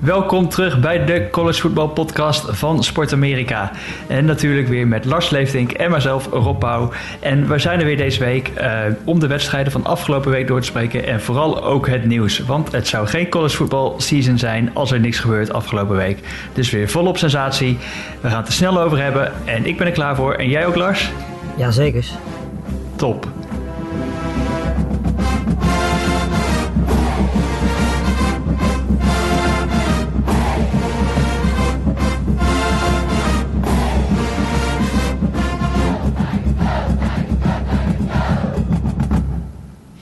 Welkom terug bij de College Football Podcast van Sport Amerika. En natuurlijk weer met Lars Leeftink en mijzelf, Rob Pauw. En we zijn er weer deze week uh, om de wedstrijden van afgelopen week door te spreken. En vooral ook het nieuws. Want het zou geen college football season zijn als er niks gebeurt afgelopen week. Dus weer volop sensatie. We gaan het er snel over hebben. En ik ben er klaar voor. En jij ook, Lars? Jazeker. Top.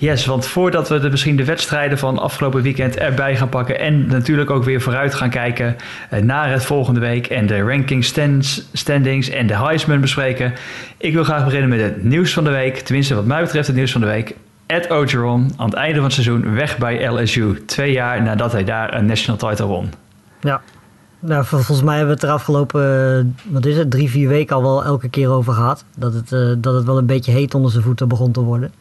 Yes, want voordat we de, misschien de wedstrijden van afgelopen weekend erbij gaan pakken en natuurlijk ook weer vooruit gaan kijken eh, naar het volgende week en de ranking stands, standings en de Heisman bespreken. Ik wil graag beginnen met het nieuws van de week, tenminste wat mij betreft het nieuws van de week. Ed Ogeron aan het einde van het seizoen weg bij LSU, twee jaar nadat hij daar een national title won. Ja, nou, volgens mij hebben we het er afgelopen, wat is het, drie, vier weken al wel elke keer over gehad. Dat het, uh, dat het wel een beetje heet onder zijn voeten begon te worden.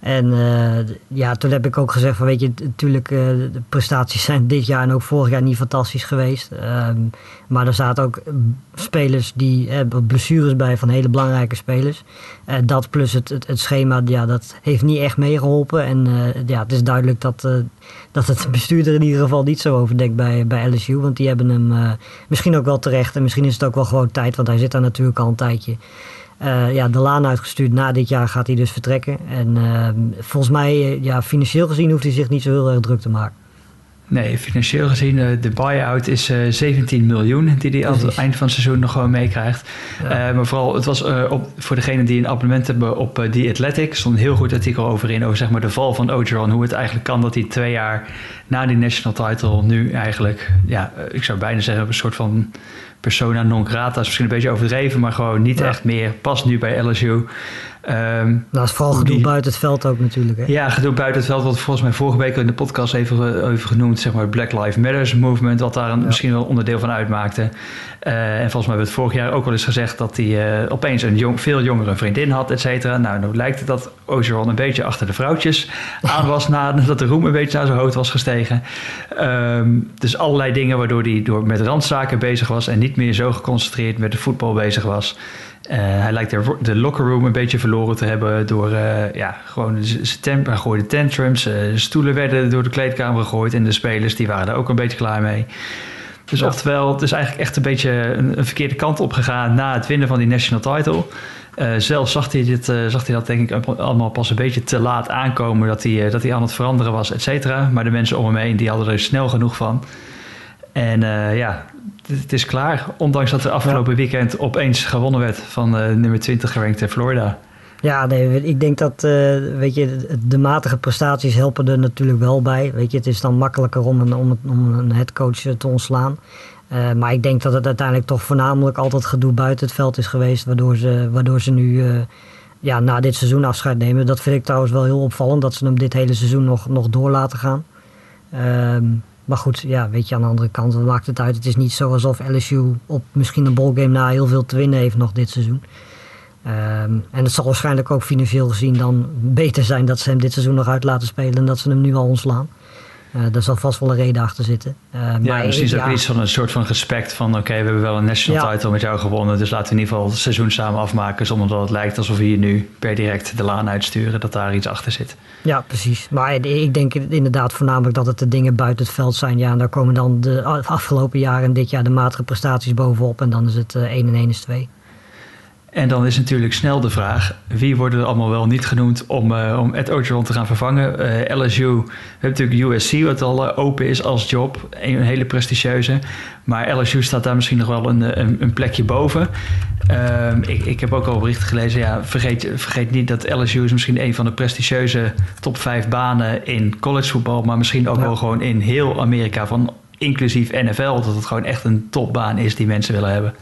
En uh, ja, toen heb ik ook gezegd van weet je, natuurlijk uh, de prestaties zijn dit jaar en ook vorig jaar niet fantastisch geweest. Um, maar er zaten ook spelers die uh, blessures bij van hele belangrijke spelers. dat plus het, het, het, schema, ja, dat heeft niet echt meegeholpen. En ja, het is duidelijk dat, dat het bestuurder in ieder geval niet zo overdenkt bij, bij LSU. Want die hebben hem misschien ook wel terecht. En misschien is het ook wel gewoon tijd, want hij zit daar natuurlijk al een tijdje uh, ja, de laan uitgestuurd. Na dit jaar gaat hij dus vertrekken. En uh, volgens mij, eh, ja, financieel gezien hoeft hij zich niet zo heel erg druk te maken. Nee, financieel gezien, de buy-out is 17 miljoen die hij aan het eind van het seizoen nog gewoon meekrijgt. Ja. maar vooral, het was op, voor degenen die een abonnement hebben op The Athletic, stond een heel goed artikel over in, over zeg maar de val van Ogeron. Hoe het eigenlijk kan dat hij twee jaar na die national title nu eigenlijk, ja, ik zou bijna zeggen, een soort van persona non grata is misschien een beetje overdreven, maar gewoon niet echt meer past nu bij LSU. Um, dat is vooral gedoe buiten het veld ook natuurlijk. Hè? Ja, gedoe buiten het veld, wat volgens mij vorige week in de podcast even, genoemd, zeg maar Black Lives Matters movement, wat daar een, misschien wel onderdeel van uitmaakte. Uh, en volgens mij hebben we het vorig jaar ook wel eens gezegd dat hij uh, opeens een jong, veel jongere vriendin had, et cetera. Nou, nu lijkt het dat Ogeron een beetje achter de vrouwtjes aan was nadat de roem een beetje naar zijn hoofd was gestegen. Um, dus allerlei dingen waardoor hij door met randzaken bezig was en niet meer zo geconcentreerd met de voetbal bezig was. Uh, hij lijkt de, de locker room een beetje verloren te hebben door uh, ja, gewoon zijn temp, hij gooide tantrums. Uh, stoelen werden door de kleedkamer gegooid en de spelers die waren er ook een beetje klaar mee. Dus ja. oftewel, het is eigenlijk echt een beetje een, een, verkeerde kant op gegaan na het winnen van die national title. Zelf zag hij, dit, zag hij dat denk ik allemaal pas een beetje te laat aankomen dat hij, dat hij aan het veranderen was, et cetera. Maar de mensen om hem heen die hadden er snel genoeg van. En ja, het is klaar. Ondanks dat er afgelopen ja. weekend opeens gewonnen werd van nummer 20 gerankte Florida. Ja, nee, ik denk dat weet je, de matige prestaties helpen er natuurlijk wel bij. Weet je, het is dan makkelijker om een, om, om een headcoach te ontslaan. Uh, maar ik denk dat het uiteindelijk toch voornamelijk altijd gedoe buiten het veld is geweest. Waardoor ze, waardoor ze nu uh, ja, na dit seizoen afscheid nemen. Dat vind ik trouwens wel heel opvallend. Dat ze hem dit hele seizoen nog, nog door laten gaan. Uh, maar goed, ja, weet je, aan de andere kant, wat maakt het uit? Het is niet zo alsof LSU op misschien een ballgame na heel veel te winnen heeft nog dit seizoen. Um, en het zal waarschijnlijk ook financieel gezien dan beter zijn dat ze hem dit seizoen nog uit laten spelen en dat ze hem nu al ontslaan. Uh, daar zal vast wel een reden achter zitten. Uh, ja, maar misschien is ook iets van een soort van respect van... oké, okay, we hebben wel een national title met jou gewonnen... dus laten we in ieder geval het seizoen samen afmaken... zonder dat het lijkt alsof we hier nu per direct de laan uitsturen... dat daar iets achter zit. Ja, precies. Maar ik denk inderdaad voornamelijk dat het de dingen buiten het veld zijn. Ja, en daar komen dan de afgelopen jaren en dit jaar de matige prestaties bovenop... en dan is het uh, 1 en 1 is 2. En dan is natuurlijk snel de vraag: wie worden er allemaal wel niet genoemd om, uh, om Ed Ogeron te gaan vervangen? Uh, LSU, we hebben natuurlijk USC, wat al uh, open is als job, een, hele prestigieuze. Maar LSU staat daar misschien nog wel een, een, een plekje boven. Ehm, ik, ik, heb ook al berichten gelezen. Ja, vergeet, vergeet niet dat LSU is misschien een van de prestigieuze top 5 banen in collegevoetbal, maar misschien ook ja. wel gewoon in heel Amerika, van inclusief NFL, dat het gewoon echt een topbaan is die mensen willen hebben.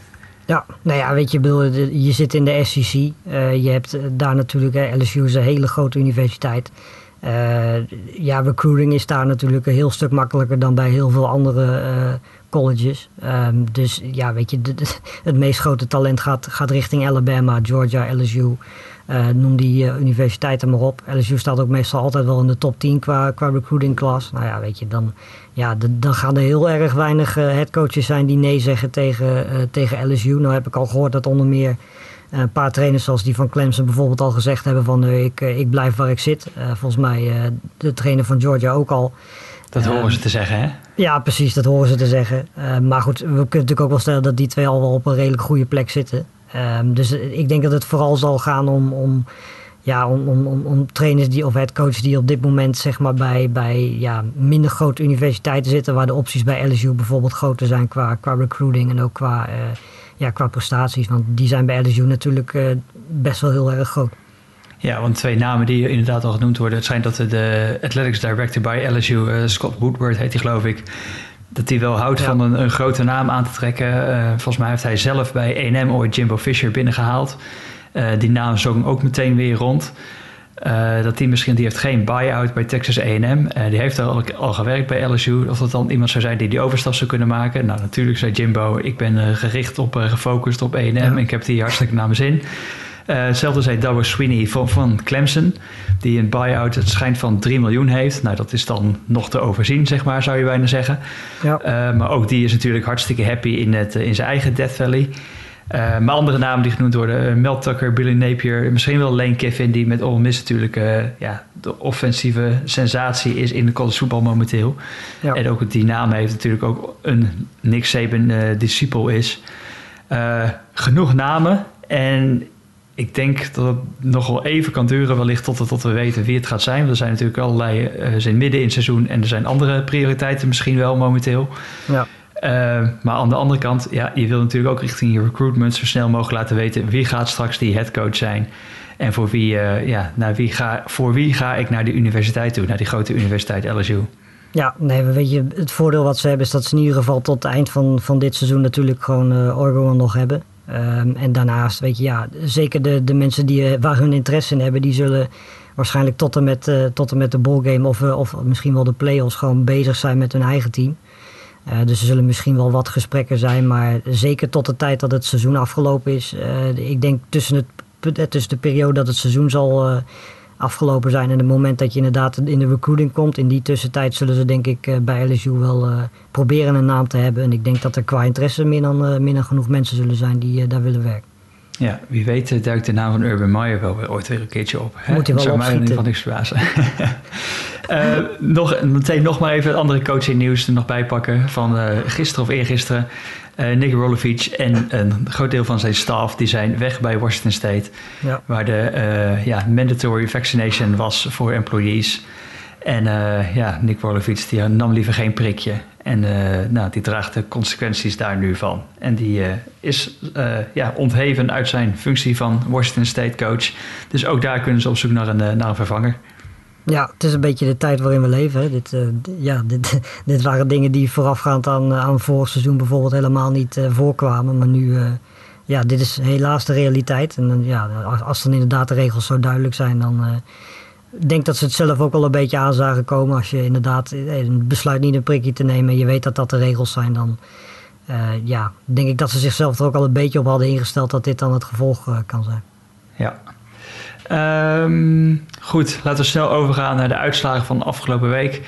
Ja, nou ja, weet je, bedoel, je zit in de SEC. Uh, je hebt daar natuurlijk, LSU is een hele grote universiteit. ja, recruiting is daar natuurlijk een heel stuk makkelijker dan bij heel veel andere colleges. Ehm, dus ja, weet je, het meest grote talent gaat, gaat richting Alabama, Georgia, LSU. Uh, noem die uh, universiteiten maar op. LSU staat ook meestal altijd wel in de top 10 qua, qua recruiting class. Nou ja, weet je, dan, ja, dan gaan er heel erg weinig uh, headcoaches zijn die nee zeggen tegen, tegen LSU. Nou heb ik al gehoord dat onder meer een paar trainers zoals die van Clemson bijvoorbeeld al gezegd hebben van ik, ik blijf waar ik zit. volgens mij de trainer van Georgia ook al. Dat horen ze te zeggen, hè? Ja, precies, dat horen ze te zeggen. maar goed, we kunnen natuurlijk ook wel stellen dat die twee al wel op een redelijk goede plek zitten. Um, dus ik denk dat het vooral zal gaan om, om, ja, om, om, om, trainers die, of headcoaches die op dit moment zeg maar, bij, bij ja, minder grote universiteiten zitten, waar de opties bij LSU bijvoorbeeld groter zijn qua, qua recruiting en ook qua, uh, ja, qua prestaties. Want die zijn bij LSU natuurlijk uh, best wel heel erg groot. Ja, want twee namen die inderdaad al genoemd worden, het zijn dat de Athletics Director bij LSU, eh, Scott Woodward heet hij geloof ik, dat hij wel houdt van een, een, grote naam aan te trekken. Uh, volgens mij heeft hij zelf bij 1M ooit Jimbo Fisher binnengehaald. Uh, die naam zong ook meteen weer rond. Uh, dat die misschien, die heeft geen buy-out bij Texas A&M. die heeft al, al gewerkt bij LSU. Of dat dan iemand zou zijn die die overstap zou kunnen maken. Nou, natuurlijk zei Jimbo, ik ben gericht op, gefocust op A&M. En ik heb die hartstikke naar mijn zin. Uh, hetzelfde zei Dabo Sweeney van, van Clemson, die een buy-out, het schijnt van 3 miljoen heeft. Nou, dat is dan nog te overzien, zeg maar, zou je bijna zeggen. Ja. Uh, maar ook die is natuurlijk hartstikke happy in, het, in zijn eigen Death Valley. Uh, maar andere namen die genoemd worden, Mel Tucker, Billy Napier, misschien wel Lane Kiffin, die met Ole Miss natuurlijk ja, de offensieve sensatie is in de college voetbal momenteel. Ja. En ook die naam heeft natuurlijk ook een Nick Saban discipel is. genoeg namen en ik denk dat het nog wel even kan duren, wellicht tot, tot we weten wie het gaat zijn. Er zijn natuurlijk allerlei, uh, zijn midden in het seizoen en er zijn andere prioriteiten misschien wel momenteel. Ja. Uh, maar aan de andere kant, ja, je wil natuurlijk ook richting je recruitment zo snel mogelijk laten weten wie gaat straks die headcoach zijn. En voor wie, uh, ja, naar wie ga, voor wie ga ik naar de universiteit toe, naar die grote universiteit LSU. Ja, nee, weet je, het voordeel wat ze hebben is dat ze in ieder geval tot het eind van, van dit seizoen natuurlijk gewoon uh, nog hebben. Um, en daarnaast, weet je, ja, zeker de, de mensen die, eh, waar hun interesse in hebben, die zullen waarschijnlijk tot en met, uh, tot en met de ballgame of, uh, of misschien wel de play-offs gewoon bezig zijn met hun eigen team. Dus er zullen misschien wel wat gesprekken zijn, maar zeker tot de tijd dat het seizoen afgelopen is. ik denk tussen, het, tussen de periode dat het seizoen zal afgelopen zijn. En het moment dat je inderdaad in de recruiting komt, in die tussentijd zullen ze denk ik eh, bij LSU wel uh, proberen een naam te hebben. En ik denk dat er qua interesse meer dan, uh, meer dan genoeg mensen zullen zijn die daar willen werken. Ja, wie weet duikt de naam van Urban Meyer wel weer ooit weer een keertje op. Hè? Moet hij wel opschieten. mij in ieder geval niks verbazen. nog, meteen nog maar even het andere coaching nieuws er nog bij pakken van gisteren of eergisteren. Uh, Nick Rolovic en een groot deel van zijn staf die zijn weg bij Washington State. Ja. Waar de uh, ja, mandatory vaccination was voor employees. En uh, ja, Nick Rolovic die nam liever geen prikje. En nou, die draagt de consequenties daar nu van. En die is ja, ontheven uit zijn functie van Washington State coach. Dus ook daar kunnen ze op zoek naar een, naar een vervanger. Ja, het is een beetje de tijd waarin we leven. Hè. Dit, uh, ja, dit, dit waren dingen die voorafgaand aan, eh, aan vorig seizoen bijvoorbeeld helemaal niet uh, voorkwamen. Maar nu, ja, dit is helaas de realiteit. En ja, als, dan inderdaad de regels zo duidelijk zijn, dan denk dat ze het zelf ook al een beetje aan zagen komen. Als je inderdaad besluit niet een prikje te nemen en je weet dat dat de regels zijn, dan ja, denk ik dat ze zichzelf er ook al een beetje op hadden ingesteld dat dit dan het gevolg kan zijn. Ja, Um, goed, laten we snel overgaan naar de uitslagen van de afgelopen week.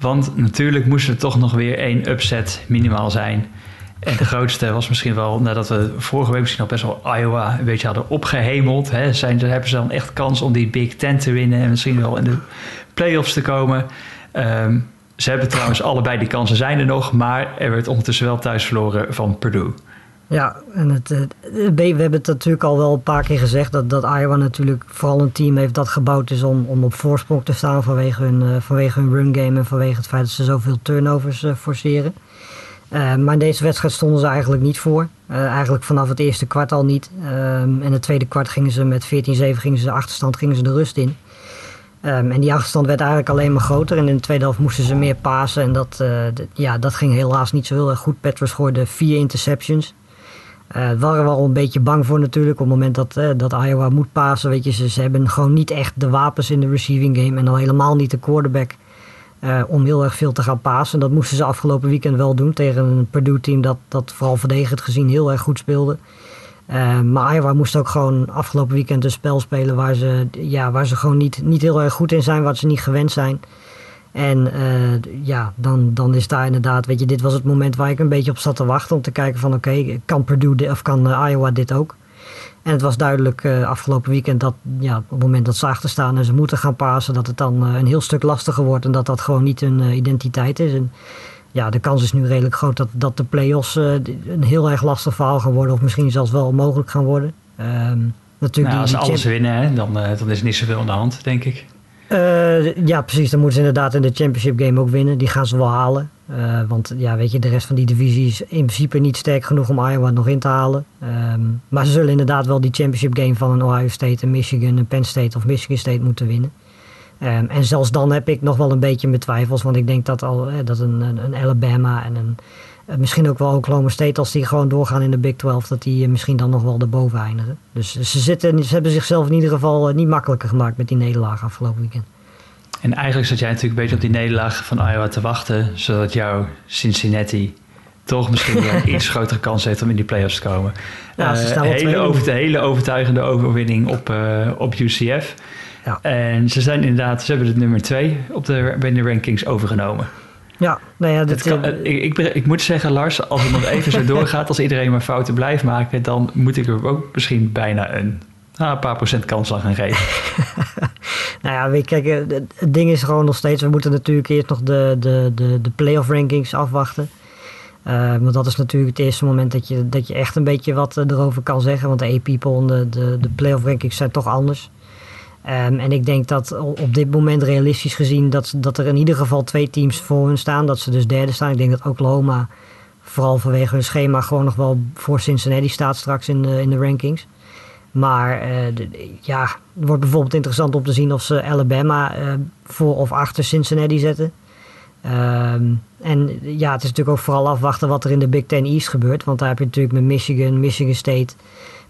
Want natuurlijk moest er toch nog weer één upset minimaal zijn. En de grootste was misschien wel, nadat we vorige week misschien al best wel Iowa een beetje hadden opgehemeld. Hè, zijn, hebben ze dan echt kans om die Big Ten te winnen en misschien wel in de playoffs te komen. Um, ze hebben trouwens allebei die kansen zijn er nog, maar er werd ondertussen wel thuis verloren van Purdue. Ja, en het, we hebben het natuurlijk al wel een paar keer gezegd dat, dat Iowa natuurlijk vooral een team heeft dat gebouwd is om, om op voorsprong te staan vanwege hun, uh, vanwege hun run game en vanwege het feit dat ze zoveel turnovers uh, forceren. Uh, maar in deze wedstrijd stonden ze eigenlijk niet voor. eigenlijk vanaf het eerste kwart al niet. Um, en het tweede kwart gingen ze met 14-7 gingen ze de achterstand gingen ze de rust in. Um, en die achterstand werd eigenlijk alleen maar groter. En in de tweede helft moesten ze meer pasen. En dat, ja, dat ging helaas niet zo heel erg goed. Petrus gooide vier interceptions. Uh, waren we al een beetje bang voor natuurlijk. Op het moment dat, uh, dat Iowa moet pasen. Weet je, ze, ze, hebben gewoon niet echt de wapens in de receiving game. En al helemaal niet de quarterback uh, om heel erg veel te gaan pasen. Dat moesten ze afgelopen weekend wel doen tegen een Purdue-team dat, dat vooral verdedigend gezien heel erg goed speelde. Maar Iowa moest ook gewoon afgelopen weekend een spel spelen waar ze, ja, waar ze gewoon niet, niet heel erg goed in zijn, wat ze niet gewend zijn. En uh, ja, dan, dan is daar inderdaad, weet je, dit was het moment waar ik een beetje op zat te wachten om te kijken van oké, okay, kan Purdue dit, of kan Iowa dit ook? En het was duidelijk uh, afgelopen weekend dat ja, op het moment dat ze achter staan en ze moeten gaan pasen, dat het dan uh, een heel stuk lastiger wordt en dat dat gewoon niet hun uh, identiteit is. En ja, de kans is nu redelijk groot dat, dat de play-offs een heel erg lastig verhaal gaan worden, of misschien zelfs wel mogelijk gaan worden. Um, natuurlijk nou, als ze alles winnen, hè, dan, dan is er niet zoveel aan de hand, denk ik. Uh, ja, precies. Dan moeten ze inderdaad in de championship game ook winnen. Die gaan ze wel halen. Uh, want ja, weet je, de rest van die divisie is in principe niet sterk genoeg om Iowa nog in te halen. Um, maar ze zullen inderdaad wel die championship game van een Ohio State, een Michigan, een Penn State of Michigan State moeten winnen. Um, en zelfs dan heb ik nog wel een beetje mijn twijfels. Want ik denk dat, al, eh, dat een, een, Alabama en een, misschien ook wel Oklahoma State, als die gewoon doorgaan in de Big 12, dat die uh, misschien dan nog wel erboven eindigen. Dus ze, zitten, ze hebben zichzelf in ieder geval niet makkelijker gemaakt met die nederlaag afgelopen weekend. En eigenlijk zat jij natuurlijk een beetje op die nederlaag van Iowa te wachten, zodat jouw Cincinnati toch misschien een iets grotere kans heeft om in die playoffs te komen. Ja, ze staan uh, hele, over, de hele overtuigende overwinning op, uh, op UCF. Ja. En ze zijn inderdaad, ze hebben het nummer twee op de, bij de rankings overgenomen. Ja, nou ja, dit, kan, ik, ik, ik, moet zeggen, Lars, als het nog even zo doorgaat, als iedereen maar fouten blijft maken, dan moet ik er ook misschien bijna een, nou, een paar procent kans aan gaan geven. nou ja, weet, kijk, het ding is gewoon nog steeds, we moeten natuurlijk eerst nog de, de, de, de playoff rankings afwachten. Uh, want dat is natuurlijk het eerste moment dat je, dat je echt een beetje wat erover kan zeggen. Want de A-People en de, de, de playoff rankings zijn toch anders. Um, en ik denk dat op dit moment realistisch gezien dat, dat er in ieder geval twee teams voor hun staan. Dat ze dus derde staan. Ik denk dat Oklahoma vooral vanwege hun schema gewoon nog wel voor Cincinnati staat straks in de, in de rankings. Maar de, ja, het wordt bijvoorbeeld interessant om te zien of ze Alabama uh, voor of achter Cincinnati zetten. Um, en ja, het is natuurlijk ook vooral afwachten wat er in de Big Ten East gebeurt. Want daar heb je natuurlijk met Michigan, Michigan State,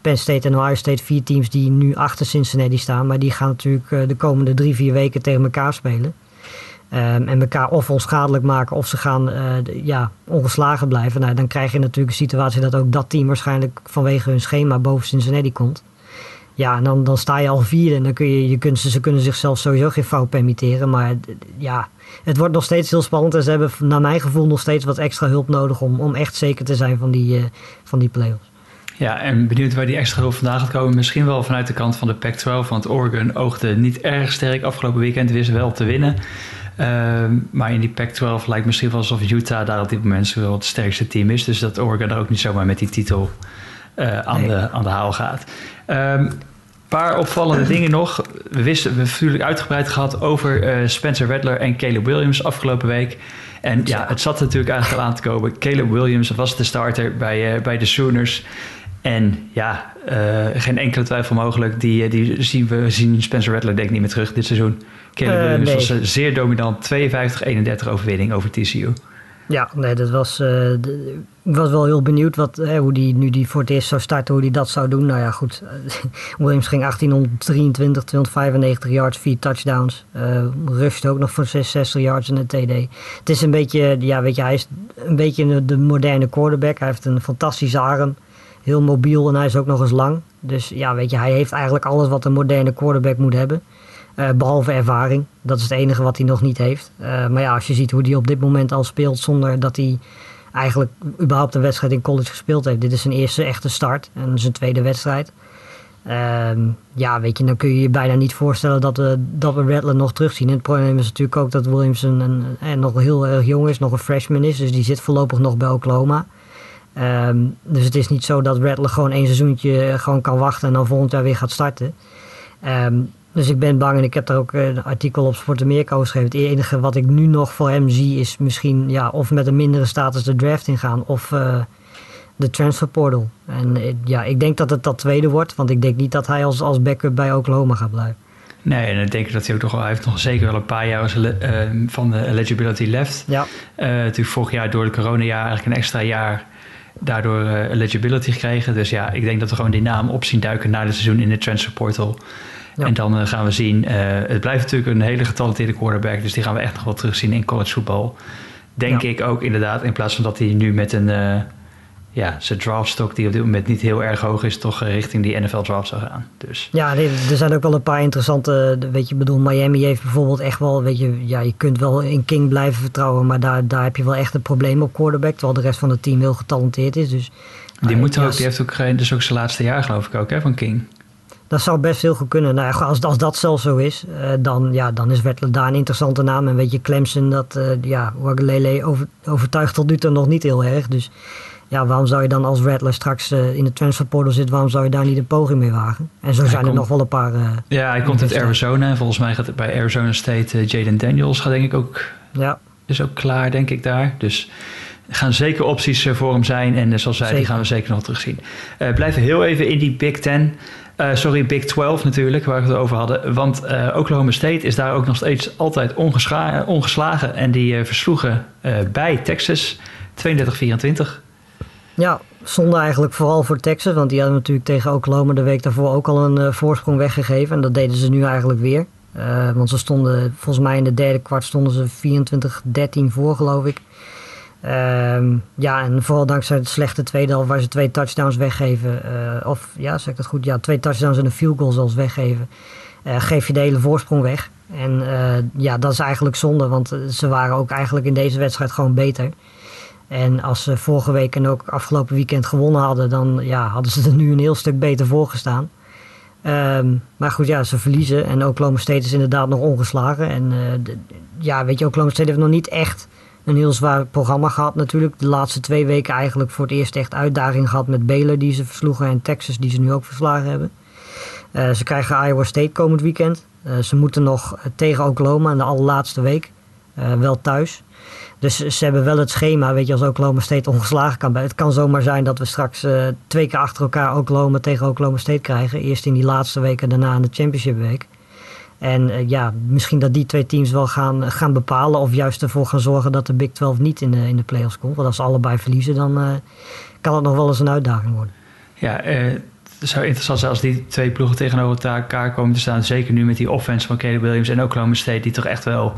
Penn State en Ohio State vier teams die nu achter Cincinnati staan. Maar die gaan natuurlijk uh, de komende drie, vier weken tegen elkaar spelen. Um, en elkaar of onschadelijk maken of ze gaan uh, ja, ongeslagen blijven. Nou, dan krijg je natuurlijk een situatie dat ook dat team waarschijnlijk vanwege hun schema boven Cincinnati komt. Ja, en dan, dan sta je al vierde en dan kun je, je kunt, ze kunnen zichzelf sowieso geen fout permitteren. Maar ja, het wordt nog steeds heel spannend en ze hebben naar mijn gevoel nog steeds wat extra hulp nodig om, om echt zeker te zijn van die, uh, van die play-offs. Ja, en benieuwd waar die extra hulp vandaan gaat komen. Misschien wel vanuit de kant van de Pac-12, want Oregon oogde niet erg sterk afgelopen weekend. Wist wel te winnen. Uh, maar in die Pac-12 lijkt misschien wel alsof Utah daar op dit moment wel het sterkste team is. Dus dat Oregon er ook niet zomaar met die titel uh, aan, nee. de, aan de haal gaat. Um, paar opvallende dingen nog. We wisten, we hebben natuurlijk uitgebreid gehad over uh, Spencer Rattler en Caleb Williams afgelopen week. En ja, het zat natuurlijk eigenlijk al aan te komen. Caleb Williams was de starter bij, uh, bij de Sooners. En ja, uh, geen enkele twijfel mogelijk. Die, die zien we zien Spencer Rattler denk ik niet meer terug dit seizoen. Caleb Williams nee. was zeer dominant. 52-31 overwinning over TCU. Ja, nee, dat was. Uh, ik was wel heel benieuwd wat, hè, hoe die nu die voor het eerst zou starten, hoe die dat zou doen. Nou ja, goed. Williams ging 1823, 295 yards, 4 touchdowns. Uh, Rust ook nog voor 66 yards en een TD. Het is een beetje, ja, weet je, hij is een beetje de moderne quarterback. Hij heeft een fantastische arm. Heel mobiel en hij is ook nog eens lang. Dus ja, weet je, hij heeft eigenlijk alles wat een moderne quarterback moet hebben. Uh, behalve ervaring. Dat is het enige wat hij nog niet heeft. Uh, maar ja, als je ziet hoe hij op dit moment al speelt zonder dat hij eigenlijk überhaupt een wedstrijd in college gespeeld heeft. Dit is zijn eerste echte start en zijn tweede wedstrijd. Uh, ja, weet je, dan kun je je bijna niet voorstellen dat we, dat we Rattler nog terugzien. En het probleem is natuurlijk ook dat Williamson een, een, nog heel erg jong is, nog een freshman is. Dus die zit voorlopig nog bij Oklahoma. Um, dus het is niet zo dat Rattler gewoon één seizoentje gewoon kan wachten en dan volgend jaar weer gaat starten. Um, dus ik ben bang en ik heb daar ook een artikel op Sport Amerika over geschreven. Het enige wat ik nu nog voor hem zie is misschien ja, of met een mindere status de draft ingaan of uh, de transfer portal. En uh, ja, ik denk dat het dat tweede wordt, want ik denk niet dat hij als, als backup bij Oklahoma gaat blijven. Nee, en ik denk dat hij ook nog wel, hij heeft nog zeker wel een paar jaar uh, van de eligibility left. Ja. natuurlijk vorig jaar door het coronajaar eigenlijk een extra jaar daardoor eligibility gekregen. Dus ja, ik denk dat we gewoon die naam op zien duiken na het seizoen in de transfer portal. En dan gaan we zien, het blijft natuurlijk een hele getalenteerde quarterback, dus die gaan we echt nog wel terugzien in college voetbal. Denk ik ook inderdaad, in plaats van dat hij nu met een ja, zijn draftstock, die op dit moment niet heel erg hoog is, toch richting die NFL draft zou gaan. Dus. Ja, er zijn ook wel een paar interessante, weet je, bedoel, Miami heeft bijvoorbeeld echt wel, weet je, ja, je kunt wel in King blijven vertrouwen, maar daar, daar heb je wel echt een probleem op quarterback, terwijl de rest van het team heel getalenteerd is. Dus, die, moet ja, ook, die heeft ook, dus ook zijn laatste jaar geloof ik ook, hè, van King. Dat zou best heel goed kunnen. Nou, als, als dat zelfs zo is, uh, dan, ja, dan is Wettler daar een interessante naam. En weet je, Clemson, dat, uh, ja, Wagalele over, overtuigt tot nu toe nog niet heel erg. Dus ja, waarom zou je dan als Rattler straks uh, in de transferportal zit, waarom zou je daar niet een poging mee wagen? En zo zijn er nog wel een paar. Uh, ja, hij komt uit Arizona en volgens mij gaat het bij Arizona State uh, Jaden Daniels gaat denk ik ook. Ja. Is ook klaar, denk ik daar. Dus er gaan zeker opties voor hem zijn. En zoals zei, die gaan we zeker nog terugzien. Blijven heel even in die Big Ten. sorry, Big 12 natuurlijk, waar we het over hadden. Want Oklahoma State is daar ook nog steeds altijd ongeslagen. En die versloegen bij Texas 32-24. Ja, zonde eigenlijk vooral voor Texas. Want die hadden natuurlijk tegen Oklahoma de week daarvoor ook al een uh, voorsprong weggegeven. En dat deden ze nu eigenlijk weer. Uh, want ze stonden, volgens mij in de derde kwart stonden ze 24-13 voor, geloof ik. Uh, ja, en vooral dankzij het slechte tweede helft waar ze twee touchdowns weggeven. Uh, of ja, zeg ik dat goed? Ja, twee touchdowns en een field goal zelfs weggeven. geef je de hele voorsprong weg. En ja, dat is eigenlijk zonde, want ze waren ook eigenlijk in deze wedstrijd gewoon beter. En als ze vorige week en ook afgelopen weekend gewonnen hadden, dan ja, hadden ze er nu een heel stuk beter voor gestaan. Ehm, maar goed, ja, ze verliezen. En Oklahoma State is inderdaad nog ongeslagen. En uh, ja, weet je, Oklahoma State heeft nog niet echt een heel zwaar programma gehad natuurlijk. De laatste twee weken eigenlijk voor het eerst echt uitdaging gehad met Baylor die ze versloegen. En Texas die ze nu ook verslagen hebben. Uh, ze krijgen Iowa State komend weekend. Uh, ze moeten nog tegen Oklahoma in de allerlaatste week. wel thuis. Dus ze hebben wel het schema, weet je, als Oklahoma State ongeslagen kan. Het kan zomaar zijn dat we straks uh, twee keer achter elkaar Oklahoma tegen Oklahoma State krijgen. Eerst in die laatste weken, daarna in de championship week. En uh, ja, misschien dat die twee teams wel gaan, gaan bepalen of juist ervoor gaan zorgen dat de Big 12 niet in de, in de playoffs komt. Want als ze allebei verliezen, dan uh, kan het nog wel eens een uitdaging worden. Ja, het zou interessant zijn als die twee ploegen tegenover elkaar komen te staan. Zeker nu met die offense van Caleb Williams en Oklahoma State, die toch echt wel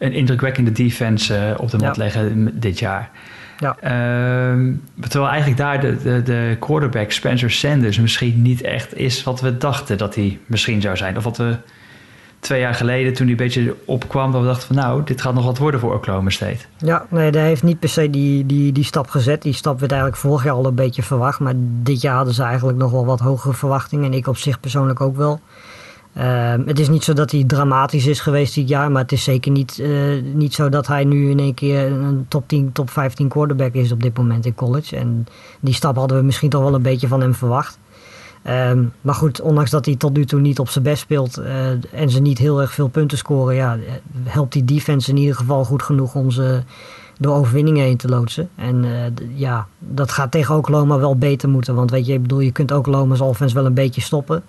een indrukwekkende defense uh, op de mat leggen dit jaar. Ja. Uh, terwijl eigenlijk daar de, de, de, quarterback Spencer Sanders misschien niet echt is wat we dachten dat hij misschien zou zijn. Of wat we twee jaar geleden toen hij een beetje opkwam, dat we dachten van nou, dit gaat nog wat worden voor Oklahoma State. Ja, nee, hij heeft niet per se die, die, die stap gezet. Die stap werd eigenlijk vorig jaar al een beetje verwacht. Maar dit jaar hadden ze eigenlijk nog wel wat hogere verwachtingen. En ik op zich persoonlijk ook wel. Ehm, het is niet zo dat hij dramatisch is geweest dit jaar, maar het is zeker niet, uh, niet zo dat hij nu in één keer een top 10, top 15 quarterback is op dit moment in college. En die stap hadden we misschien toch wel een beetje van hem verwacht. Um, maar goed, ondanks dat hij tot nu toe niet op zijn best speelt uh, en ze niet heel erg veel punten scoren, ja, helpt die defense in ieder geval goed genoeg om ze door overwinningen heen te loodsen. En ja, dat gaat tegen Oklahoma wel beter moeten. Want weet je, ik bedoel, je kunt Oklahoma's offense wel een beetje stoppen.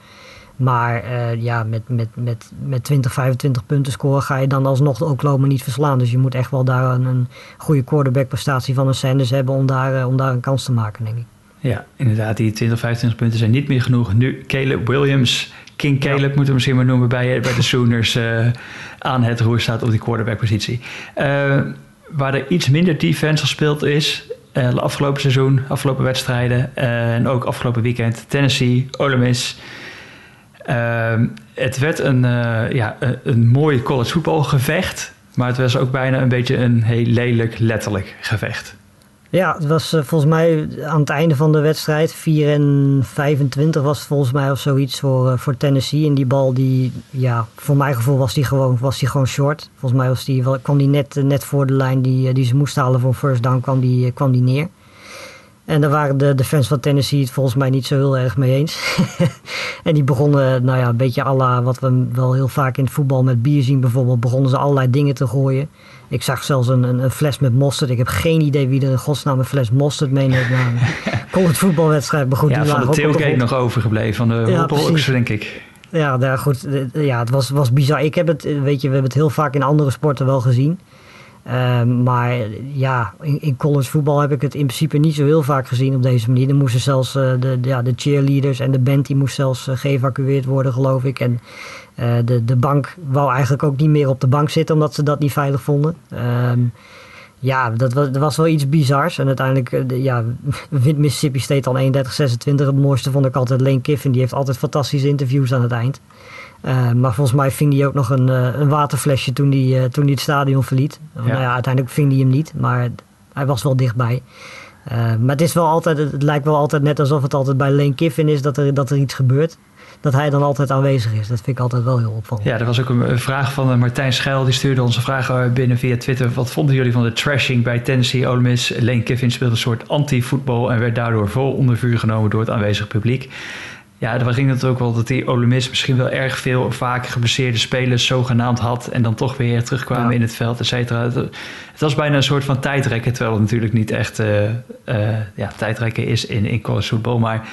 Maar uh, ja, met, met, met, met 20, 25 punten scoren ga je dan alsnog de Oklahoma niet verslaan. Dus je moet echt wel daar een, een goede quarterback prestatie van een Sanders hebben om daar, uh, om daar een kans te maken, denk ik. Ja, inderdaad, die 20, 25 punten zijn niet meer genoeg. Nu Caleb Williams, King Caleb ja. moeten we misschien maar noemen bij, bij de Sooners, uh, aan het roer staat op die quarterback-positie. waar er iets minder defense gespeeld is, afgelopen seizoen, afgelopen wedstrijden en ook afgelopen weekend, Tennessee, Ole Miss. Uh, het werd een, uh, ja, een, een mooi college voetbalgevecht. Maar het was ook bijna een beetje een heel lelijk letterlijk gevecht. Ja, het was uh, volgens mij aan het einde van de wedstrijd, 4 en 25 was het volgens mij of zoiets voor, voor Tennessee. En die bal, die, ja, voor mijn gevoel was die gewoon, was die gewoon short. Volgens mij was die, kwam die net, net voor de lijn die, die ze moest halen voor first down, kwam die, kwam die neer. En daar waren de, de fans van Tennessee het volgens mij niet zo heel erg mee eens. en die begonnen, nou ja, een beetje alla wat we wel heel vaak in het voetbal met bier zien bijvoorbeeld, begonnen ze allerlei dingen te gooien. Ik zag zelfs een, een, een fles met mosterd. Ik heb geen idee wie er in godsnaam een fles mosterd meeneemt naar een college voetbalwedstrijd. Maar goed, ja, die van de tailgate nog overgebleven, van de ja, denk ik. Ja, ja, goed. Ja, het was, was bizar. Ik heb het, weet je, we hebben het heel vaak in andere sporten wel gezien. Ehm, maar ja, in, college voetbal heb ik het in principe niet zo heel vaak gezien op deze manier. Er moesten zelfs uh, de, ja, de cheerleaders en de band die moest zelfs uh, geëvacueerd worden, geloof ik. En uh, de, de bank wou eigenlijk ook niet meer op de bank zitten, omdat ze dat niet veilig vonden. Um, ja, dat was, was wel iets bizars. En uiteindelijk de, ja, wint Mississippi State dan 31-26. Het mooiste vond ik altijd Lane Kiffin. Die heeft altijd fantastische interviews aan het eind. Uh, maar volgens mij ving hij ook nog een, uh, een waterflesje toen hij, uh, toen hij het stadion verliet. Ja. Nou ja, uiteindelijk ving hij hem niet, maar hij was wel dichtbij. maar het, is wel altijd, het lijkt wel altijd net alsof het altijd bij Lane Kiffin is dat er, dat er iets gebeurt. Dat hij dan altijd aanwezig is. Dat vind ik altijd wel heel opvallend. Ja, er was ook een vraag van Martijn Schuil. Die stuurde onze vragen binnen via Twitter. Wat vonden jullie van de trashing bij Tennessee Ole Miss? Lane Kiffin speelde een soort anti-voetbal en werd daardoor vol onder vuur genomen door het aanwezige publiek. Ja, er ging het ook wel dat die Ole Miss misschien wel erg veel vaak geblesseerde spelers zogenaamd had. En dan toch weer terugkwamen ja. in het veld, et cetera. Het, het, was bijna een soort van tijdrekken. Terwijl het natuurlijk niet echt uh, uh, ja, tijdrekken is in, in college voetbal. Maar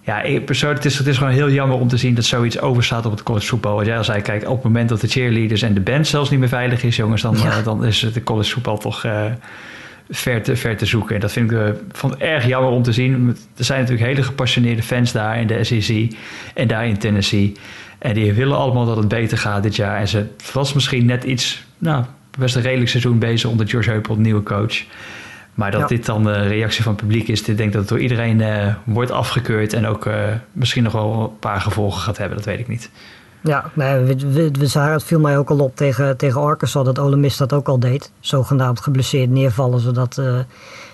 ja, persoonlijk, het is, het is gewoon heel jammer om te zien dat zoiets overstaat op het college voetbal. Wat jij al zei, kijk, op het moment dat de cheerleaders en de band zelfs niet meer veilig is, jongens, dan, ja. uh, dan is het de college voetbal toch ver te, ver te zoeken. En dat vind ik uh, vond erg jammer om te zien. Er zijn natuurlijk hele gepassioneerde fans daar in de SEC en daar in Tennessee. En die willen allemaal dat het beter gaat dit jaar. En ze was misschien net iets, nou, best een redelijk seizoen bezig onder George Heupel, nieuwe coach. Maar dat ja. dit dan de reactie van het publiek is, ik denk dat het door iedereen uh, wordt afgekeurd en ook uh, misschien nog wel een paar gevolgen gaat hebben, dat weet ik niet. Ja, nee, we, we, we zagen, het viel mij ook al op tegen, tegen Arkansas dat Ole Miss dat ook al deed. Zogenaamd geblesseerd neervallen, zodat, uh,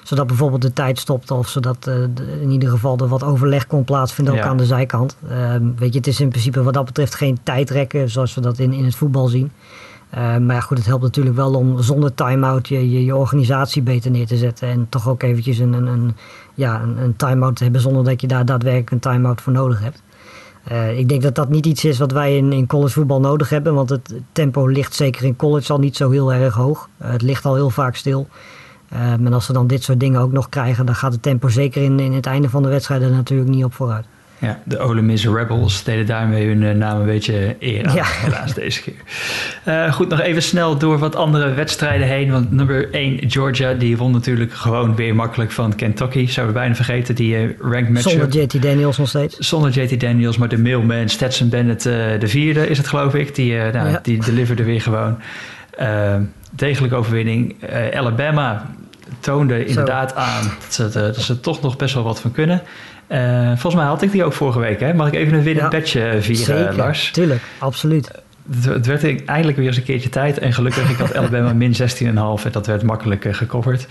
zodat bijvoorbeeld de tijd stopte of zodat uh, in ieder geval er wat overleg kon plaatsvinden, ook aan de zijkant. Uh, weet je, het is in principe wat dat betreft geen tijdrekken zoals we dat in, in het voetbal zien. Uh, maar goed, het helpt natuurlijk wel om zonder time-out je, je, je, organisatie beter neer te zetten. En toch ook eventjes een, een, een ja, een, een time-out te hebben zonder dat je daar daadwerkelijk een time-out voor nodig hebt. Uh, ik denk dat dat niet iets is wat wij in, in college voetbal nodig hebben. Want het tempo ligt zeker in college al niet zo heel erg hoog. Uh, het ligt al heel vaak stil. Uh, en als we dan dit soort dingen ook nog krijgen, dan gaat het tempo zeker in, in het einde van de wedstrijd er natuurlijk niet op vooruit. Ja, de Ole Miss Rebels deden daarmee hun uh, naam een beetje eer aan, ja. helaas deze keer. Uh, goed, nog even snel door wat andere wedstrijden heen. Want nummer 1, Georgia, die won natuurlijk gewoon weer makkelijk van Kentucky. Zouden we bijna vergeten, die uh, ranked matchup. Zonder JT Daniels nog steeds. Zonder JT Daniels, maar de mailman Stetson Bennett, de vierde is het geloof ik. Die, nou, ja. die deliverde weer gewoon. degelijke overwinning. Alabama toonde inderdaad Zo. aan dat ze, dat ze er toch nog best wel wat van kunnen. Uh, volgens mij had ik die ook vorige week. Hè? Mag ik even een winnen ja, badge vieren, zeker, Lars? Tuurlijk, absoluut. Het, het werd eindelijk weer eens een keertje tijd. En gelukkig, ik had Alabama min 16,5 en dat werd makkelijk uh, gecoverd.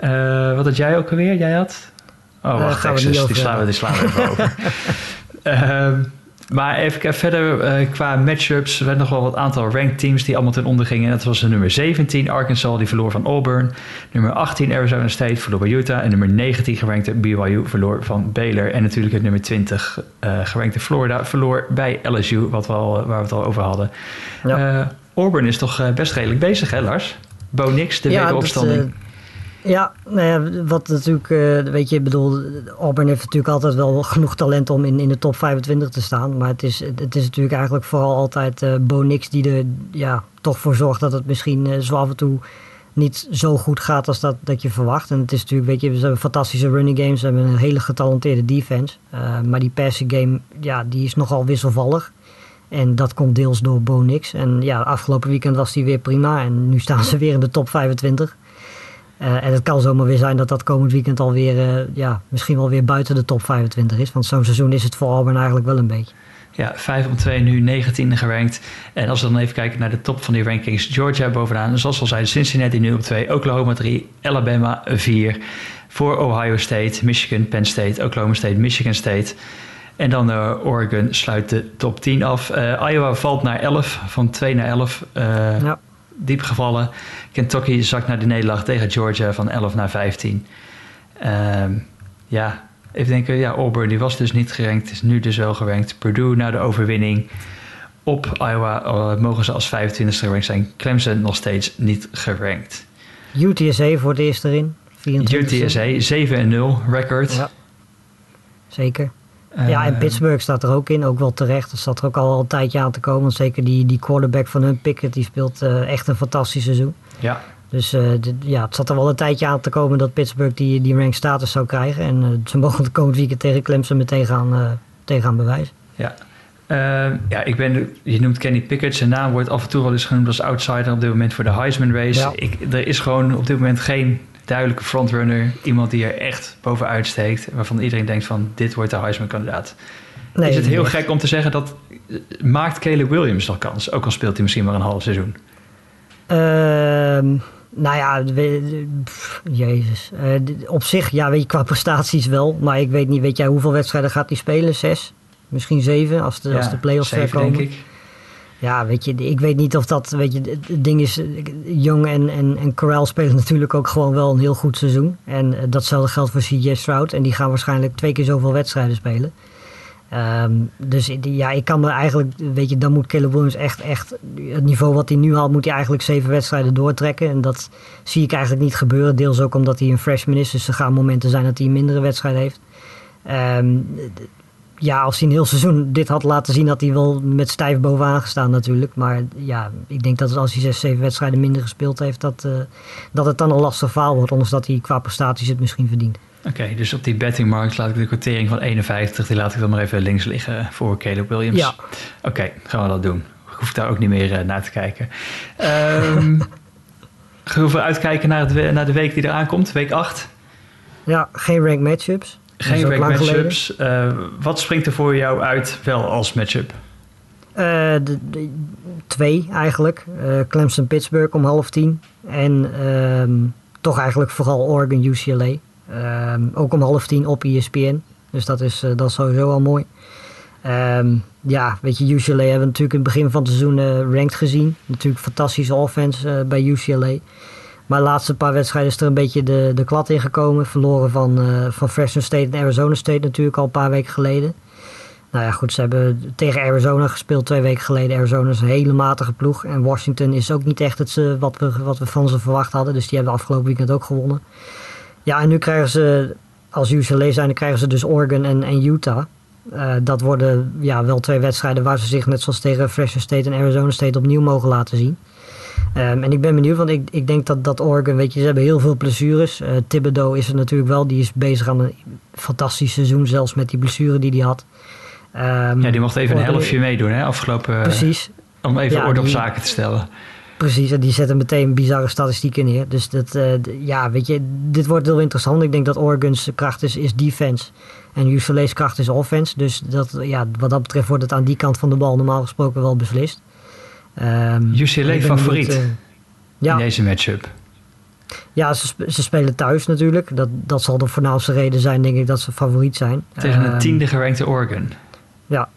Uh, wat had jij ook alweer? Jij had? Oh, wacht, Texas. Die slaan we, die slaan we even over. Maar even verder uh, qua matchups. Er werden nog wel wat aantal ranked teams die allemaal ten onder gingen. Dat was de nummer 17 Arkansas, die verloor van Auburn. Nummer 18 Arizona State verloor bij Utah. En nummer 19 gerankte BYU verloor van Baylor. En natuurlijk het nummer 20 uh, gerankte Florida verloor bij LSU, wat we al, waar we het al over hadden. Ja. Uh, Auburn is toch best redelijk bezig, hè Lars? Bo Nix, de ja, wederopstanding. Dat, ja, nou ja, wat natuurlijk, uh, weet je, ik bedoel, Auburn heeft natuurlijk altijd wel genoeg talent om in, in de top 25 te staan. Maar het is, het is natuurlijk eigenlijk vooral altijd uh, Bo Nix die er ja, toch voor zorgt dat het misschien uh, zo af en toe niet zo goed gaat als dat, dat je verwacht. En het is natuurlijk, weet je, we hebben fantastische running games, we hebben een hele getalenteerde defense. maar die passing game, ja, die is nogal wisselvallig. En dat komt deels door Bo Nix. En ja, afgelopen weekend was die weer prima. En nu staan ze weer in de top 25. Uh, en het kan zomaar weer zijn dat dat komend weekend alweer, uh, ja, misschien wel weer buiten de top 25 is. Want zo'n seizoen is het voor Auburn eigenlijk wel een beetje. Ja, 5 om 2 nu 19 gerankt. En als we dan even kijken naar de top van die rankings. Georgia bovenaan, zoals we al zeiden, Cincinnati nu op 2, Oklahoma 3, Alabama 4. Voor Ohio State, Michigan, Penn State, Oklahoma State, Michigan State. En dan uh, Oregon sluit de top 10 af. Iowa valt naar 11, van 2 naar 11. ja diep gevallen. Kentucky zakt naar de nederlaag tegen Georgia van 11 naar 15. Uh, ja, even denken, ja, Auburn die was dus niet gerankt, is nu dus wel gerankt. Purdue na de overwinning op Iowa uh, mogen ze als 25e gerankt zijn. Clemson nog steeds niet gerankt. UTSA voor het eerst erin. 24. UTSA 7-0 record. Ja, zeker. Ja, en Pittsburgh staat er ook in, ook wel terecht. Er staat er ook al een tijdje aan te komen. Want zeker die, die quarterback van hun Pickett, die speelt uh, echt een fantastisch seizoen. Ja. Dus uh, ja, het zat er wel een tijdje aan te komen dat Pittsburgh die, die rank status zou krijgen. En uh, ze mogen de komend weekend tegen Clemson meteen gaan, uh, tegen gaan bewijzen. Ja. ja, ik ben, je noemt Kenny Pickett. Zijn naam wordt af en toe wel eens genoemd als outsider op dit moment voor de Heisman Race. Ja. Ik, er is gewoon op dit moment geen duidelijke frontrunner. Iemand die er echt bovenuit steekt. Waarvan iedereen denkt van dit wordt de Heisman kandidaat. Nee, is het heel gek om te zeggen dat maakt Caleb Williams nog kans? Ook al speelt hij misschien maar een half seizoen. Ehm nou ja, pff, jezus. Uh, op zich, ja, weet je, qua prestaties wel. Maar ik weet niet, weet jij hoeveel wedstrijden gaat hij spelen? Zes? Misschien zeven, als de, ja, als de play-offs ver komen. denk ik. Ja, weet je, ik weet niet of dat, weet je, het ding is, Young en, en, en Corral spelen natuurlijk ook gewoon wel een heel goed seizoen. En uh, datzelfde geldt voor CJ Stroud. En die gaan waarschijnlijk twee keer zoveel wedstrijden spelen. Um, dus ja, ik kan me eigenlijk, weet je, dan moet Caleb Williams echt, echt, het niveau wat hij nu haalt, moet hij eigenlijk zeven wedstrijden doortrekken. En dat zie ik eigenlijk niet gebeuren. Deels ook omdat hij een freshman is, dus er gaan momenten zijn dat hij mindere wedstrijd heeft. Um, ja, als hij een heel seizoen dit had laten zien, had hij wel met stijf bovenaan gestaan natuurlijk. Maar ja, ik denk dat als hij zes, zeven wedstrijden minder gespeeld heeft, dat, uh, dat het dan een lastig verhaal wordt. Ondanks dat hij qua prestaties het misschien verdient. Oké, dus op die bettingmarkt laat ik de kwartering van 51, die laat ik dan maar even links liggen voor Caleb Williams. Ja. Oké, gaan we dat doen. Ik hoef daar ook niet meer uh, naar te kijken. Um, gaan we uitkijken naar, het, naar de week die eraan komt, week 8? Ja, geen rank matchups. Geen rank matchups. Uh, wat springt er voor jou uit wel als matchup? Uh, de, de, twee eigenlijk. Clemson-Pittsburgh om half tien. En um, toch eigenlijk vooral Oregon-UCLA. Um, ook om half tien op ESPN. Dus dat is, uh, dat is sowieso al mooi. Um, ja, weet je, UCLA hebben we natuurlijk in het begin van het seizoen uh, ranked gezien. Natuurlijk fantastische offense uh, bij UCLA. Maar de laatste paar wedstrijden is er een beetje de, de klad ingekomen. Verloren van, van Fresno State en Arizona State natuurlijk al een paar weken geleden. Nou ja, goed, ze hebben tegen Arizona gespeeld twee weken geleden. Arizona is een hele matige ploeg. En Washington is ook niet echt het, wat, we, wat we van ze verwacht hadden. Dus die hebben afgelopen weekend ook gewonnen. Ja, en nu krijgen ze, als UCLA zijn, krijgen ze dus Oregon en, en Utah. Uh, dat worden ja, wel twee wedstrijden waar ze zich net zoals tegen Fresno State en Arizona State opnieuw mogen laten zien. Um, en ik ben benieuwd, want ik, ik denk dat, dat Oregon, weet je, ze hebben heel veel blessures. Uh, Thibodeau is er natuurlijk wel, die is bezig aan een fantastisch seizoen, zelfs met die blessure die hij had. Um, ja, die mocht even Oregon, een helftje meedoen, hè, afgelopen... Precies. Om even ja, orde op die, zaken te stellen. Precies, en die zetten meteen bizarre statistieken neer. Dus dat, uh, ja, weet je, dit wordt heel interessant. Ik denk dat Oregon's kracht is, is defense en UCLA's kracht is offense. Dus dat, ja, wat dat betreft wordt het aan die kant van de bal normaal gesproken wel beslist. Um, UCLA favoriet uh, ja. in deze matchup. Ja, ze, ze, spelen thuis natuurlijk. Dat, dat zal de voornaamste reden zijn, denk ik, dat ze favoriet zijn. Tegen een tiende gerankte Oregon. Ja,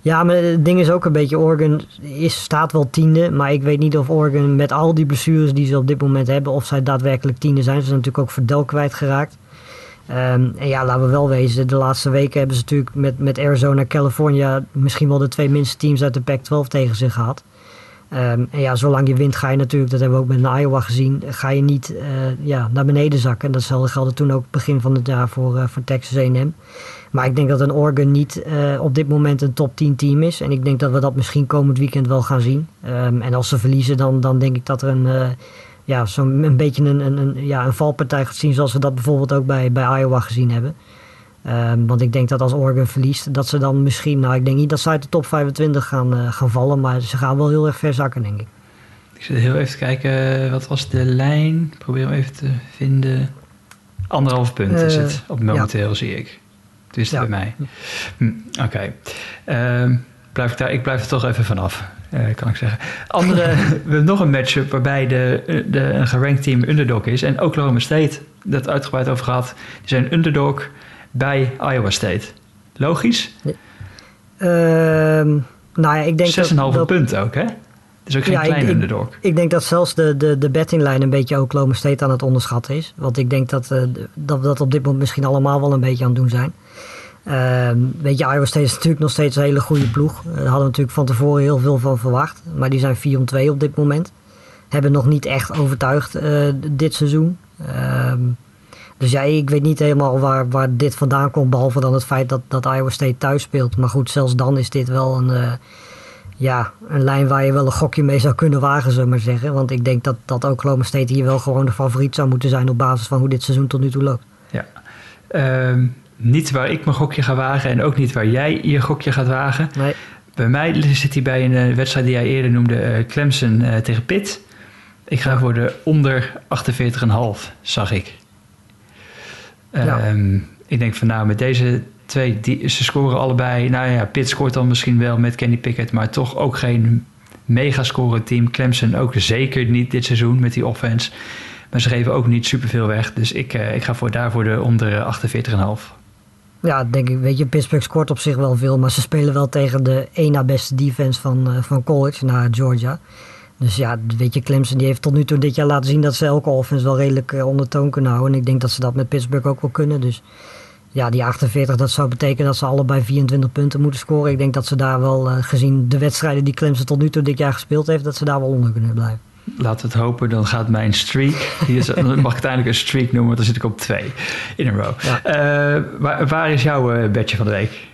ja, maar het ding is ook een beetje, Oregon is, staat wel tiende. Maar ik weet niet of Oregon met al die blessures die ze op dit moment hebben, of zij daadwerkelijk tiende zijn. Ze zijn natuurlijk ook Verdel kwijtgeraakt. Um, en ja, laten we wel wezen, de laatste weken hebben ze natuurlijk met, met Arizona en California misschien wel de twee minste teams uit de Pac-12 tegen zich gehad. Um, en ja, zolang je wint ga je natuurlijk, dat hebben we ook met Iowa gezien, ga je niet uh, ja, naar beneden zakken. En datzelfde geldde toen ook begin van het jaar voor, uh, voor Texas A&M. Maar ik denk dat een Oregon niet uh, op dit moment een top 10 team is. En ik denk dat we dat misschien komend weekend wel gaan zien. Um, en als ze verliezen, dan, dan denk ik dat er een, ja, zo'n een beetje een, een, een, ja, een valpartij gaat zien. Zoals we dat bijvoorbeeld ook bij, bij Iowa gezien hebben. Um, want ik denk dat als Oregon verliest, dat ze dan misschien... Nou, ik denk niet dat ze uit de top 25 gaan, uh, gaan vallen. Maar ze gaan wel heel erg ver zakken, denk ik. Ik zit heel even te kijken, wat was de lijn? Probeer hem even te vinden. Anderhalf punt is het op momenteel, ja. zie ik. Dus ja. bij mij. Hm, Oké. Okay. Uh, blijf ik, daar, ik blijf er toch even vanaf, uh, kan ik zeggen. Andere, we hebben nog een matchup waarbij de, de, een gerankt team underdog is. En Oklahoma State, dat uitgebreid over gehad, die zijn underdog bij Iowa State. Logisch? Ja. Uh, nou ja, ik denk 6,5 dat... punt ook, hè? is ook geen ja, ik, underdog. Ik, denk dat zelfs de, de, de bettinglijn een beetje Oklahoma State aan het onderschatten is. Want ik denk dat, uh, dat we dat op dit moment misschien allemaal wel een beetje aan het doen zijn. Uh, weet je, Iowa State is natuurlijk nog steeds een hele goede ploeg. Daar hadden we natuurlijk van tevoren heel veel van verwacht. Maar die zijn 4 om 2 op dit moment. Hebben nog niet echt overtuigd uh, dit seizoen. Ehm, dus ja, ik weet niet helemaal waar, waar dit vandaan komt. Behalve dan het feit dat, dat Iowa State thuis speelt. Maar goed, zelfs dan is dit wel een ja, een lijn waar je wel een gokje mee zou kunnen wagen, zullen maar zeggen. Want ik denk dat, dat Oklahoma State hier wel gewoon de favoriet zou moeten zijn op basis van hoe dit seizoen tot nu toe loopt. Ja. Ehm, niet waar ik mijn gokje ga wagen en ook niet waar jij je gokje gaat wagen. Nee. Bij mij zit hij bij een eh, wedstrijd die jij eerder noemde, uh, Clemson uh, tegen Pitt. Ik ga voor de onder 48,5, zag ik. Ja. Um, ik denk van nou, met deze twee, die, ze scoren allebei. Nou ja, Pitt scoort dan misschien wel met Kenny Pickett, maar toch ook geen mega scorend team. Clemson ook zeker niet dit seizoen met die offense. Maar ze geven ook niet superveel weg. Dus ik, uh, ik ga voor daarvoor de onder 48,5. Ja, denk ik. Weet je, Pittsburgh scoort op zich wel veel. Maar ze spelen wel tegen de één na beste defense van, uh, van college naar Georgia. Dus ja, weet je, Clemson die heeft tot nu toe dit jaar laten zien dat ze elke offense wel redelijk uh, onder toon kunnen houden. En ik denk dat ze dat met Pittsburgh ook wel kunnen. Dus ja, die 48, dat zou betekenen dat ze allebei 24 punten moeten scoren. Ik denk dat ze daar wel, uh, gezien de wedstrijden die Clemson tot nu toe dit jaar gespeeld heeft, dat ze daar wel onder kunnen blijven. Laten we het hopen, dan gaat mijn streak. Hier is, dan mag ik uiteindelijk een streak noemen, want dan zit ik op twee in een row. Ja. Uh, waar, waar, is jouw uh, bedje van de week?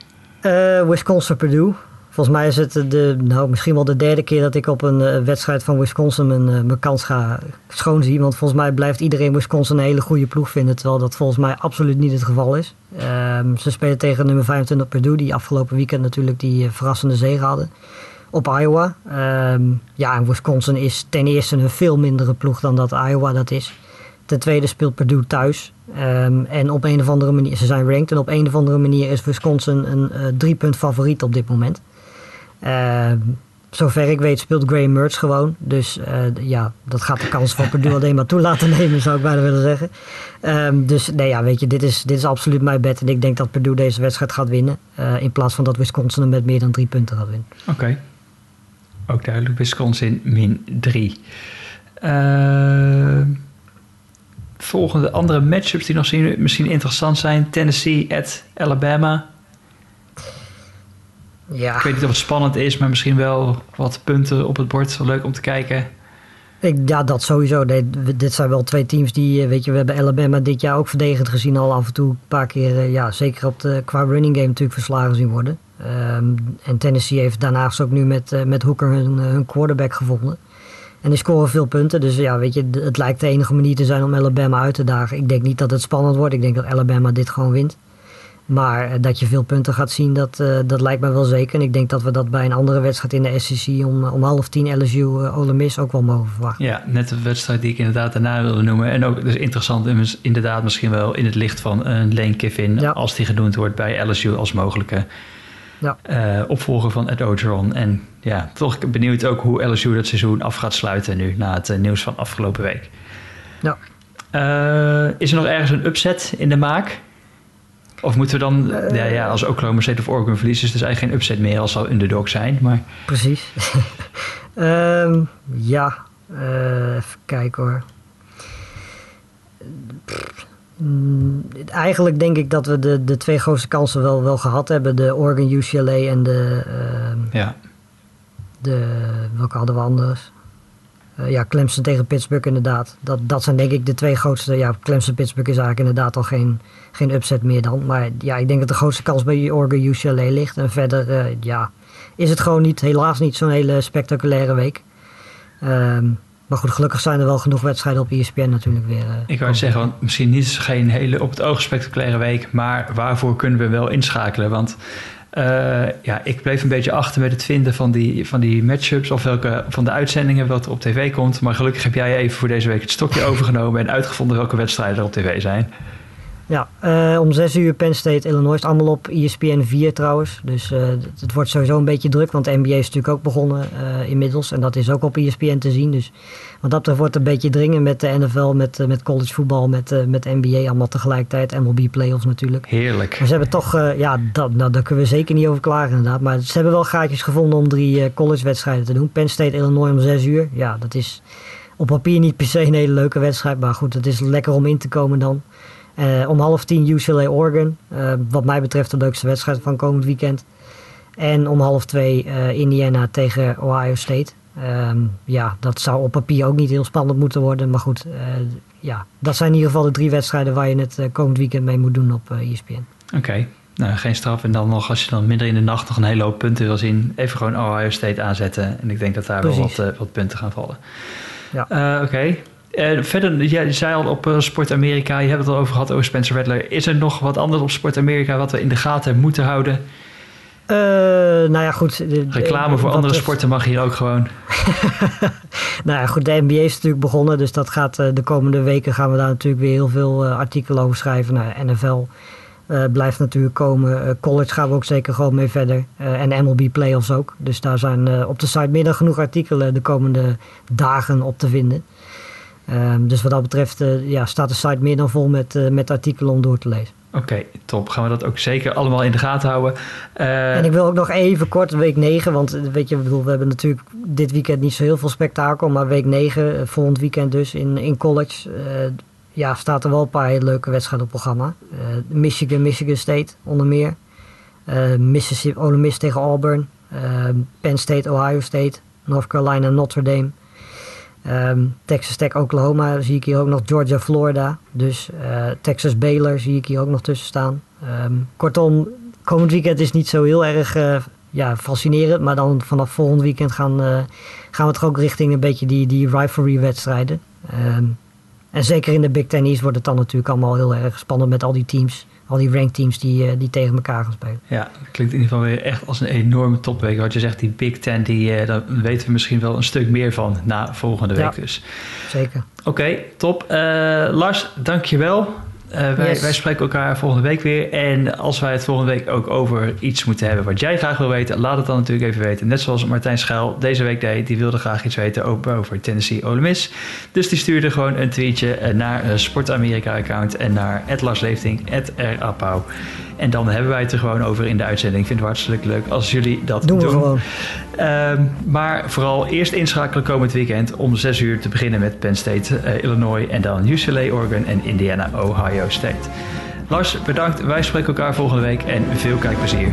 Uh, Wisconsin Purdue. Volgens mij is het de, nou, misschien wel de derde keer dat ik op een wedstrijd van Wisconsin mijn, mijn kans ga schoonzien. Want volgens mij blijft iedereen Wisconsin een hele goede ploeg vinden. Terwijl dat volgens mij absoluut niet het geval is. Um, ze spelen tegen nummer 25 Purdue, die afgelopen weekend natuurlijk die verrassende zege hadden. Op Iowa. Um, ja, en Wisconsin is ten eerste een veel mindere ploeg dan dat Iowa dat is. Ten tweede speelt Purdue thuis. Um, en op een of andere manier, ze zijn ranked. En op een of andere manier is Wisconsin een uh, drie punt favoriet op dit moment. Uh, zover ik weet speelt Graham Mertz gewoon. Dus uh, ja, dat gaat de kans van Purdue alleen maar toe laten nemen, zou ik bijna willen zeggen. Um, dus nee, ja, weet je, dit is, dit is absoluut mijn bet. En ik denk dat Purdue deze wedstrijd gaat winnen. Uh, in plaats van dat Wisconsin hem met meer dan drie punten gaat winnen. Oké. Okay. Ook duidelijk, Wisconsin min drie. Uh, volgende andere matchups die nog zien, misschien interessant zijn. Tennessee at Alabama. Ja. Ik weet niet of het spannend is, maar misschien wel wat punten op het bord. Leuk om te kijken. Ik, ja, dat sowieso. Dit zijn wel twee teams die, weet je, we hebben Alabama dit jaar ook verdedigend gezien al af en toe een paar keer, ja, zeker op de, qua running game natuurlijk verslagen zien worden. Um, en Tennessee heeft daarnaast ook nu met, uh, met Hooker hun, hun quarterback gevonden. En die scoren veel punten. Dus ja, weet je, het lijkt de enige manier te zijn om Alabama uit te dagen. Ik denk niet dat het spannend wordt. Ik denk dat Alabama dit gewoon wint. Maar dat je veel punten gaat zien, dat, uh, dat lijkt me wel zeker. En ik denk dat we dat bij een andere wedstrijd in de SEC om, om half tien LSU uh, Ole Miss ook wel mogen verwachten. Ja, net de wedstrijd die ik inderdaad daarna wilde noemen. En ook dus interessant, inderdaad misschien wel in het licht van een Lane Kiffin... Ja. als die genoemd wordt bij LSU als mogelijke ja. uh, opvolger van Ed Ogeron. En ja, toch benieuwd ook hoe LSU dat seizoen af gaat sluiten nu... na het nieuws van afgelopen week. Ja. is er nog ergens een upset in de maak... Of moeten we dan, uh, ja, ja, als Oklahoma State of Oregon verliezen, is dus eigenlijk geen upset meer als zou underdog zijn. Maar... Precies. um, ja, uh, even kijken hoor. Pff, mm, eigenlijk denk ik dat we de, de twee grootste kansen wel, wel gehad hebben. De Oregon UCLA en de... Uh, ja. De, welke hadden we anders? Uh, ja, Clemson tegen Pittsburgh inderdaad. Dat, dat zijn denk ik de twee grootste. Ja, Clemson-Pittsburgh is eigenlijk inderdaad al geen, geen upset meer dan. Maar ja, ik denk dat de grootste kans bij Oregon UCLA ligt. En verder, uh, ja, is het gewoon niet, helaas niet zo'n hele spectaculaire week. Um, maar goed, gelukkig zijn er wel genoeg wedstrijden op ESPN natuurlijk weer. Uh, ik wou zeggen, want misschien niet geen hele op het oog spectaculaire week. Maar waarvoor kunnen we wel inschakelen? Want uh, ja, ik bleef een beetje achter met het vinden van die, van die matchups of welke van de uitzendingen wat er op tv komt. Maar gelukkig heb jij even voor deze week het stokje overgenomen en uitgevonden welke wedstrijden er op tv zijn. Ja, uh, om 6 uur Penn State, Illinois. Is allemaal op ESPN 4 trouwens. Dus uh, het, het, wordt sowieso een beetje druk, want de NBA is natuurlijk ook begonnen uh, inmiddels. En dat is ook op ESPN te zien. Dus wat dat betreft wordt het een beetje dringen met de NFL, met, met college voetbal, met, met NBA allemaal tegelijkertijd. MLB playoffs natuurlijk. Heerlijk. Maar ze hebben toch, ja, dat, nou, daar kunnen we zeker niet over klagen inderdaad. Maar ze hebben wel gaatjes gevonden om drie college wedstrijden te doen. Penn State, Illinois om 6 uur. Ja, dat is op papier niet per se een hele leuke wedstrijd. Maar goed, het is lekker om in te komen dan. Uh, om half tien UCLA Oregon. Uh, wat mij betreft de leukste wedstrijd van komend weekend. En om half twee uh, Indiana tegen Ohio State. Um, ja, dat zou op papier ook niet heel spannend moeten worden. Maar goed, ja, dat zijn in ieder geval de drie wedstrijden waar je het komend weekend mee moet doen op ESPN. Oké. Okay. Nou, geen straf. En dan nog, als je dan minder in de nacht nog een hele hoop punten wil zien, even gewoon Ohio State aanzetten. En ik denk dat daar wel wat, wat punten gaan vallen. Ja. Oké. Okay. Verder, jij zei al op Sport Amerika, je hebt het al over gehad over Spencer Rattler. Is er nog wat anders op Sport Amerika wat we in de gaten moeten houden? Uh, nou ja, goed. De, Reclame voor andere sporten mag hier ook gewoon. nou ja, goed. De NBA is natuurlijk begonnen. Dus dat gaat de komende weken gaan we daar natuurlijk weer heel veel artikelen over schrijven. Nou, NFL uh, blijft natuurlijk komen. College gaan we ook zeker gewoon mee verder. En MLB Playoffs ook. Dus daar zijn op de site meer dan genoeg artikelen de komende dagen op te vinden. Ehm, dus wat dat betreft ja, staat de site meer dan vol met, met artikelen om door te lezen. Oké, top. Gaan we dat ook zeker allemaal in de gaten houden. en ik wil ook nog even kort week 9, want weet je, bedoel, we hebben natuurlijk dit weekend niet zo heel veel spektakel, maar week 9, volgend weekend dus in, in college ja, staat er wel een paar hele leuke wedstrijden op programma. Michigan, Michigan State onder meer. Mississippi, Ole Miss tegen Auburn. Penn State, Ohio State. North Carolina, Notre Dame. Um, Texas Tech, Oklahoma zie ik hier ook nog. Georgia, Florida. Dus Texas Baylor zie ik hier ook nog tussen staan. Um, kortom, komend weekend is niet zo heel erg ja, fascinerend. Maar dan vanaf volgend weekend gaan, gaan we toch ook richting een beetje die, die rivalry wedstrijden. Um, en zeker in de Big Ten East wordt het dan natuurlijk allemaal heel erg spannend met al die teams. Al die ranked teams die, eh, die tegen elkaar gaan spelen. Ja, dat klinkt in ieder geval weer echt als een enorme topweek. Wat je zegt, die Big Ten, die, uh, daar weten we misschien wel een stuk meer van na volgende week. Ja, dus. Zeker. Oké, top. Uh, Lars, dankjewel. Uh, wij, wij, spreken elkaar volgende week weer. En als wij het volgende week ook over iets moeten hebben wat jij graag wil weten, laat het dan natuurlijk even weten. Net zoals Martijn Schuil deze week deed, die wilde graag iets weten over Tennessee Ole Miss. Dus die stuurde gewoon een tweetje eh, naar uh, Sport Amerika account en naar @larsleefting @rapau. En dan hebben wij het er gewoon over in de uitzending. Ik vind het hartstikke leuk als jullie dat doen. doen. gewoon. Um, maar vooral eerst inschakelen komend weekend om 6 uur te beginnen met Penn State, uh, Illinois en dan UCLA, Oregon en Indiana, Ohio Lars, bedankt. Wij spreken elkaar volgende week en veel kijkplezier.